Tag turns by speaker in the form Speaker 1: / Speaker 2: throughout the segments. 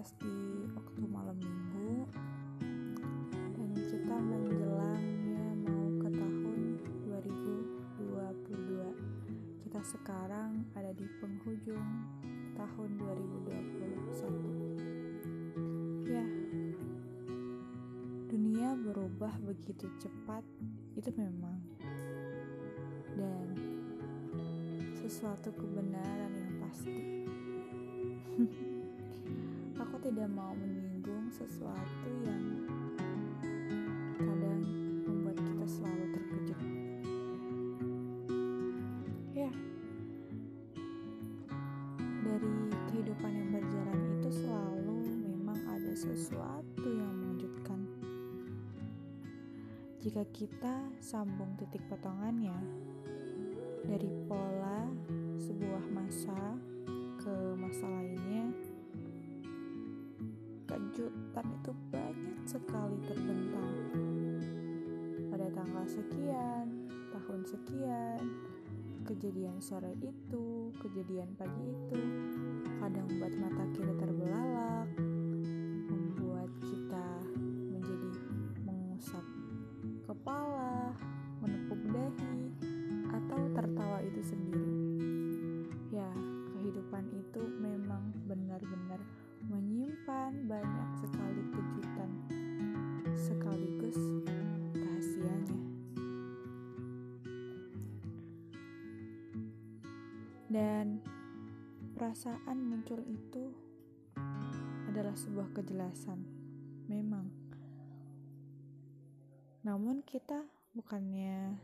Speaker 1: podcast di waktu malam minggu. Dan kita menjelang ya mau ke tahun 2022 kita sekarang ada di penghujung tahun 2021 ya dunia berubah begitu cepat itu memang. Dan sesuatu kebenaran yang pasti aku tidak mau menyinggung sesuatu yang kadang membuat kita selalu terkejut. Ya, dari kehidupan yang berjalan itu selalu memang ada sesuatu yang mengejutkan. Jika kita sambung titik potongannya dari pola sebuah masa sekian, tahun sekian, kejadian sore itu, kejadian pagi itu, kadang membuat mata kita Dan perasaan muncul itu adalah sebuah kejelasan. Memang. Namun kita bukannya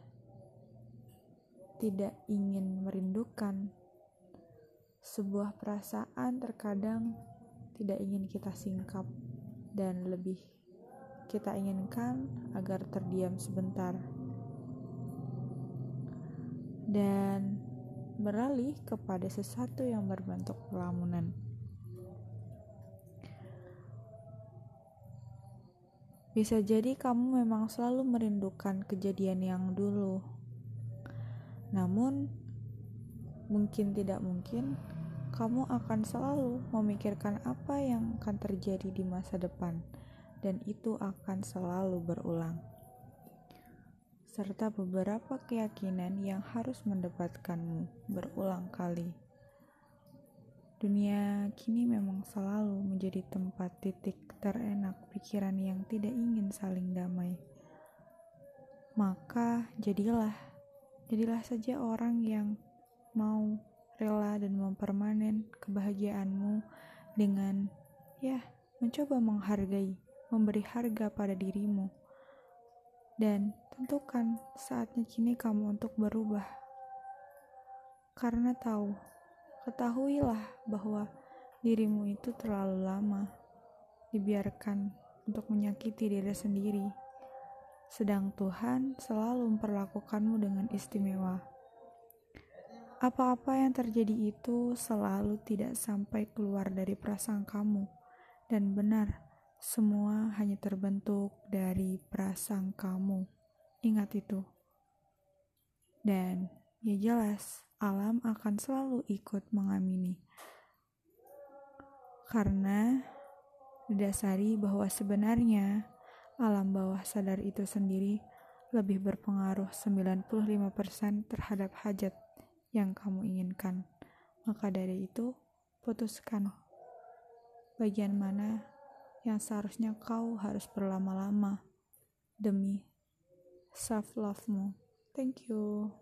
Speaker 1: tidak ingin merindukan sebuah perasaan terkadang tidak ingin kita singkap dan lebih kita inginkan agar terdiam sebentar dan beralih kepada sesuatu yang berbentuk lamunan. Bisa jadi kamu memang selalu merindukan kejadian yang dulu. Namun, mungkin tidak mungkin kamu akan selalu memikirkan apa yang akan terjadi di masa depan, dan itu akan selalu berulang, serta beberapa keyakinan yang harus mendapatkanmu berulang kali. Dunia kini memang selalu menjadi tempat titik terenak pikiran yang tidak ingin saling damai. Maka jadilah, jadilah saja orang yang mau rela dan mempermanen kebahagiaanmu dengan ya mencoba menghargai, memberi harga pada dirimu. Dan tentukan saatnya kini kamu untuk berubah. Karena tahu, ketahuilah bahwa dirimu itu terlalu lama dibiarkan untuk menyakiti diri sendiri. Sedang Tuhan selalu memperlakukanmu dengan istimewa. Apa-apa yang terjadi itu selalu tidak sampai keluar dari prasangkamu, dan benar, semua hanya terbentuk dari prasangkamu. Ingat itu. Dan ya jelas, alam akan selalu ikut mengamini. Karena didasari bahwa sebenarnya alam bawah sadar itu sendiri lebih berpengaruh 95% terhadap hajat yang kamu inginkan. Maka dari itu, putuskan bagian mana yang seharusnya kau harus berlama-lama demi self-love-mu. Thank you.